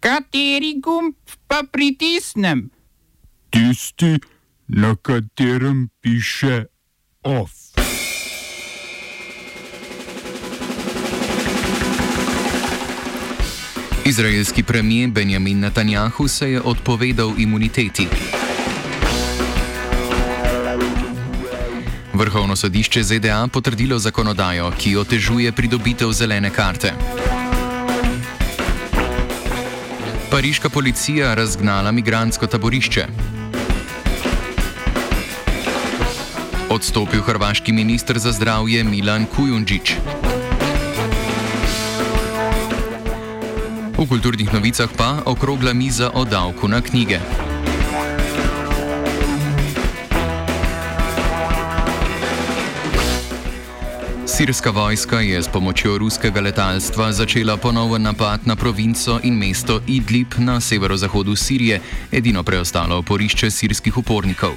Kateri gumb pa pritisnem? Tisti, na katerem piše OF. Izraelski premijer Benjamin Netanjahu se je odpovedal imuniteti. Vrhovno sodišče ZDA potrdilo zakonodajo, ki otežuje pridobitev zelene karte. Pariška policija razgnala migransko taborišče. Odstopil hrvaški ministr za zdravje Milan Kujundžič. V kulturnih novicah pa okrogla miza o davku na knjige. Sirska vojska je s pomočjo ruskega letalstva začela ponoven napad na provinco in mesto Idlib na severozahodu Sirije, edino preostalo oporišče sirskih upornikov.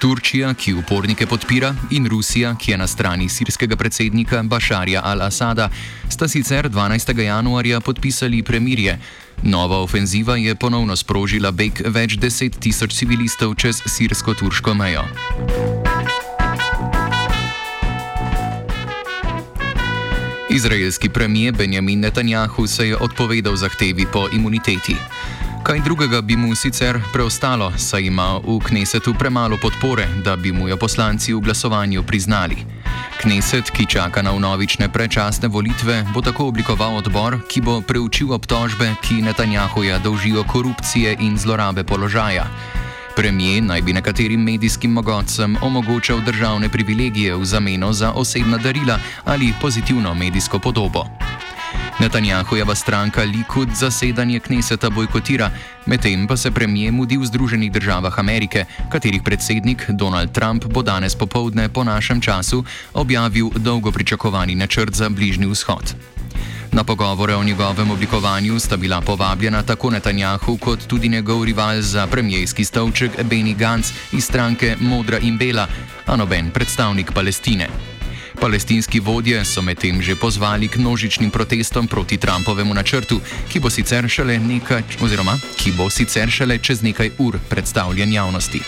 Turčija, ki upornike podpira, in Rusija, ki je na strani sirskega predsednika Bašarja al-Asada, sta sicer 12. januarja podpisali premirje. Nova ofenziva je ponovno sprožila beg več deset tisoč civilistov čez sirsko-turško mejo. Izraelski premijer Benjamin Netanjahu se je odpovedal zahtevi po imuniteti. Kaj drugega bi mu sicer preostalo, saj ima v Knesetu premalo podpore, da bi mu jo poslanci v glasovanju priznali. Kneset, ki čaka na unovične predčasne volitve, bo tako oblikoval odbor, ki bo preučil obtožbe, ki Netanjahuja dolžijo korupcije in zlorabe položaja. Premijer naj bi nekaterim medijskim mogotcem omogočal državne privilegije v zameno za osebna darila ali pozitivno medijsko podobo. Netanjahujeva stranka Likud zasedanje Kneseta bojkotira, medtem pa se premijer mudi v Združenih državah Amerike, katerih predsednik Donald Trump bo danes popovdne po našem času objavil dolgo pričakovani načrt za Bližnji vzhod. Na pogovore o njegovem oblikovanju sta bila povabljena tako Netanjahu kot tudi njegov rival za premijski stolček Benny Gantz iz stranke Modra in Bela, a noben predstavnik Palestine. Palestinski vodje so medtem že pozvali k množičnim protestom proti Trumpovemu načrtu, ki bo sicer šele, nekaj, oziroma, ki bo sicer šele čez nekaj ur predstavljen javnosti.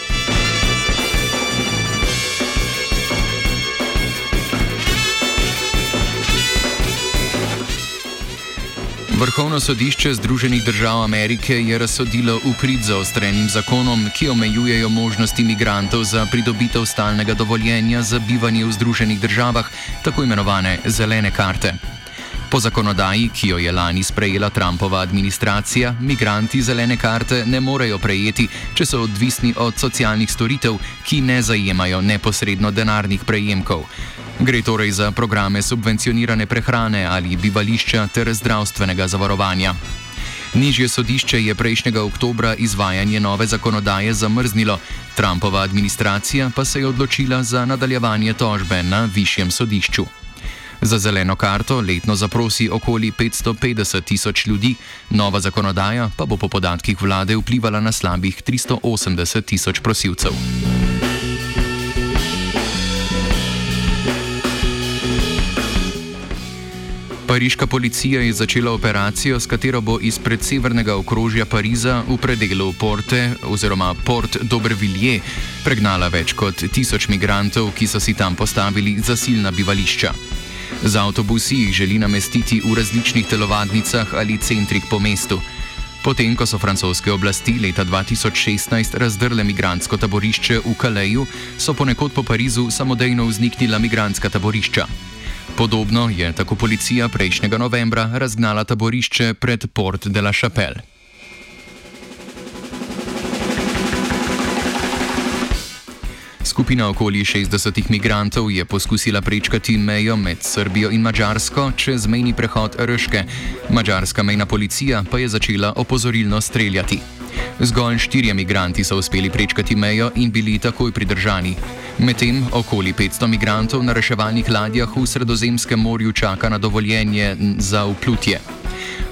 Vrhovno sodišče Združenih držav Amerike je razsodilo v prid zaostrenim zakonom, ki omejujejo možnosti imigrantov za pridobitev stalnega dovoljenja za bivanje v Združenih državah, tako imenovane zelene karte. Po zakonodaji, ki jo je lani sprejela Trumpova administracija, migranti zelene karte ne morejo prejeti, če so odvisni od socialnih storitev, ki ne zajemajo neposredno denarnih prejemkov. Gre torej za programe subvencionirane prehrane ali bivališča ter zdravstvenega zavarovanja. Nižje sodišče je prejšnjega oktobra izvajanje nove zakonodaje zamrznilo, Trumpova administracija pa se je odločila za nadaljevanje tožbe na višjem sodišču. Za zeleno karto letno zaprosi okoli 550 tisoč ljudi, nova zakonodaja pa bo po podatkih vlade vplivala na slabih 380 tisoč prosilcev. Pariška policija je začela operacijo, s katero bo izpred severnega okrožja Pariza v predelu Porte oziroma Port d'Aubervilliers pregnala več kot tisoč migrantov, ki so si tam postavili zasilna bivališča. Z avtobusi jih želi namestiti v različnih telovadnicah ali centrih po mestu. Potem, ko so francoske oblasti leta 2016 razdrle migransko taborišče v Kaleju, so ponekod po Parizu samodejno vzniknila migranska taborišča. Podobno je tako policija prejšnjega novembra razgnala taborišče pred Port de la Chapelle. Skupina okoli 60 migrantov je poskusila prečkati mejo med Srbijo in Mačarsko čez mejni prehod Rške. Mačarska mejna policija pa je začela opozorilno streljati. Zgolj štirje migranti so uspeli prečkati mejo in bili takoj pridržani. Medtem okoli 500 migrantov na reševalnih ladjah v Sredozemskem morju čaka na dovoljenje za vplutje.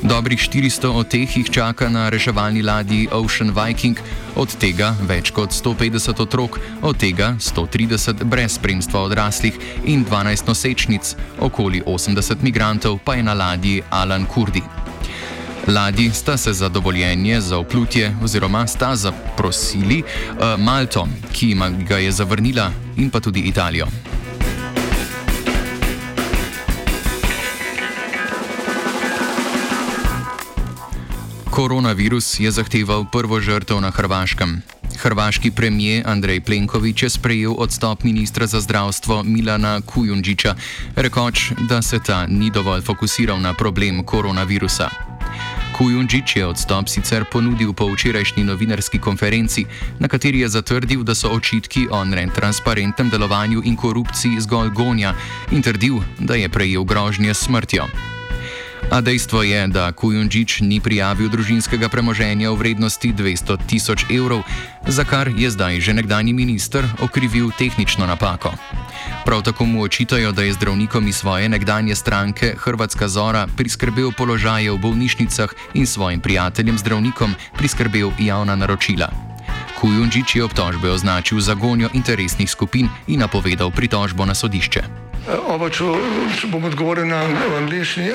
Dobrih 400 od teh jih čaka na reševalni ladji Ocean Viking, od tega več kot 150 otrok, od tega 130 brez spremstva odraslih in 12 nosečnic, okoli 80 migrantov pa je na ladji Alan Kurdi. Ladji sta se za dovoljenje za oplutje oziroma sta zaprosili uh, Malto, ki jim ga je zavrnila, in pa tudi Italijo. Koronavirus je zahteval prvo žrtev na Hrvaškem. Hrvaški premijer Andrej Plenković je sprejel odstop ministra za zdravstvo Milana Kujundžiča, rekoč, da se ta ni dovolj fokusiral na problem koronavirusa. Kujundžič je odstop sicer ponudil po včerajšnji novinarski konferenci, na kateri je zatrdil, da so očitki o netransparentnem delovanju in korupciji zgolj gonja in trdil, da je prejel grožnje s smrtjo. A dejstvo je, da Kujundžič ni prijavil družinskega premoženja v vrednosti 200 tisoč evrov, za kar je zdaj že nekdani minister okrivil tehnično napako. Prav tako mu očitajo, da je zdravnikom iz svoje nekdanje stranke Hrvatska Zora priskrbel položaje v bolnišnicah in svojim prijateljem zdravnikom priskrbel javna naročila. Kujundžič je obtožbe označil za gonjo interesnih skupin in napovedal pritožbo na sodišče. Oba, če, če bom odgovoril na angliški.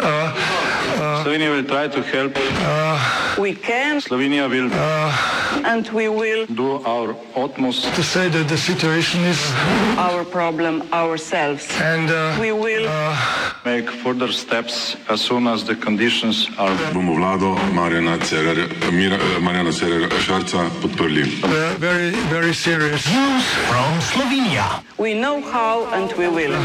Slovenija bo poskušala pomagati. Slovenija bo naredila svoj utmost, da bo rekla, da je situacija naš problem, sami. In bomo naredili nadaljnje korake, as soon as the conditions are. Bomo vlado Marjana Cererja Cerer Šarca podprli. Very, very serious. News from Slovenia. We know how and we will.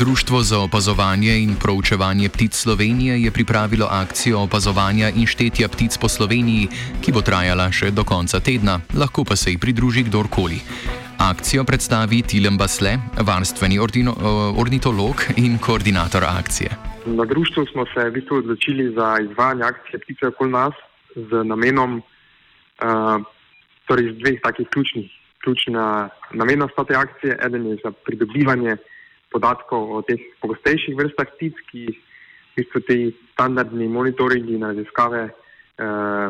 Društvo za opazovanje in proučevanje ptic Slovenije je pripravilo akcijo opazovanja in štetja ptic po Sloveniji, ki bo trajala še do konca tedna, lahko pa se ji pridruži kdorkoli. Akcijo predstavi Tilem Basle, varstveni ordino, ornitolog in koordinator akcije. Na društvu smo se v bistvu odločili za izvajanje akcije Ptice okoli nas z namenom, uh, torej iz dveh takih ključnih, ključna namena sta te akcije. Eden je za pridobivanje podatkov o teh pogostejših vrstah ptic, ki v bistvu ti standardni monitoringi in raziskave eh,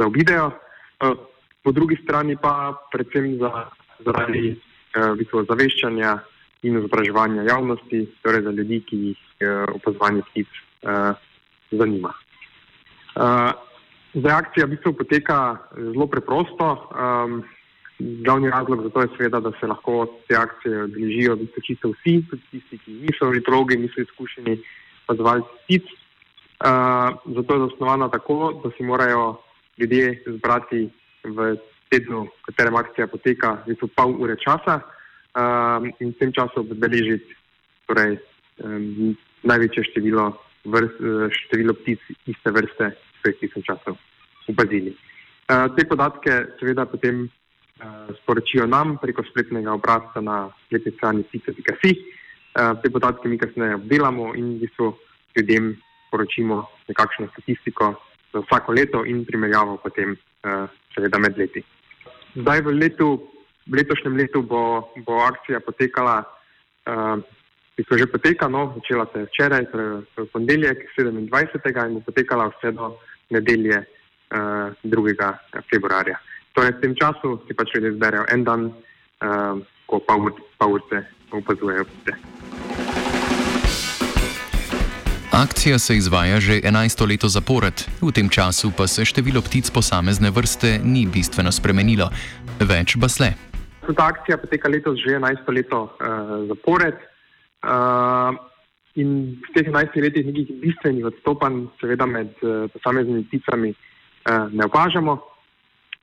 zaobidejo. Eh, po drugi strani pa predvsem za, zaradi eh, v bistvu zaveščanja in izobraževanja javnosti, torej za ljudi, ki jih eh, opazovanje ptic eh, zanima. Eh, zdaj akcija v bistvu poteka zelo preprosto. Eh, Glavni razlog za to je seveda, da se lahko te akcije odeležijo čisto vsi, tudi tisti, ki niso ornitologi, niso izkušeni opazovalci ptic. Uh, zato je zasnovana tako, da si morajo ljudje zbrati v tednu, v katerem akcija poteka, v bistvu pol ure časa uh, in v tem času obeležiti torej, um, največje število, vrst, število ptic iste vrste, ki so jih v opazili. Uh, te podatke seveda potem sporočijo nam preko spletnega obrazca na spletni strani ptica.si. Uh, te podatke mi kasneje obdelamo in v bistvu ljudem sporočimo nekakšno statistiko za vsako leto in primerjavo potem uh, seveda med leti. Zdaj v, letu, v letošnjem letu bo, bo akcija potekala, ki so že poteka, no, začela se je včeraj, torej v ponedeljek 27. in bo potekala vse do nedelje uh, 2. februarja. Torej, v tem času si pač ljudje zberejo en dan, uh, ko pa urce opazujejo pse. Akcija se izvaja že 11 leto zapored, v tem času pa se število ptic posamezne vrste ni bistveno spremenilo. Več basle. Ta akcija poteka letos že 11 leto uh, zapored. Uh, in v teh 11 letih nekih bistvenih odstopanj, seveda med uh, posameznimi pticami, uh, ne opažamo.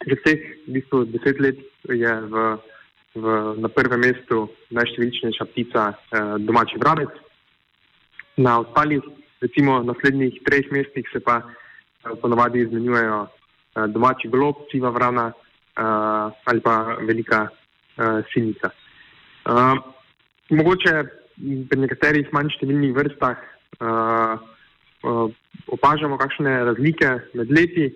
Že teh v bistvu, deset let je v, v, na prvem mestu najštevilčnejša ptica eh, domači vrabec. Na ostalih, recimo naslednjih treh mestih, se pa eh, ponovadi izmenjujejo eh, domači golob, siva vrana eh, ali pa velika eh, sinica. Eh, mogoče pri nekaterih manj številnih vrstah eh, eh, opažamo kakšne razlike med leti.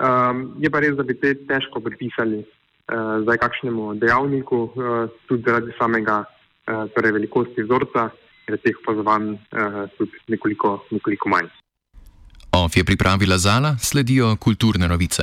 Um, je pa res, da bi te težko pripisali uh, zdaj kakšnemu dejavniku, uh, tudi zaradi samega uh, torej velikosti vzorca, ker je teh opazovanj uh, tudi nekoliko, nekoliko manj. OF je pripravila Zala, sledijo kulturne novice.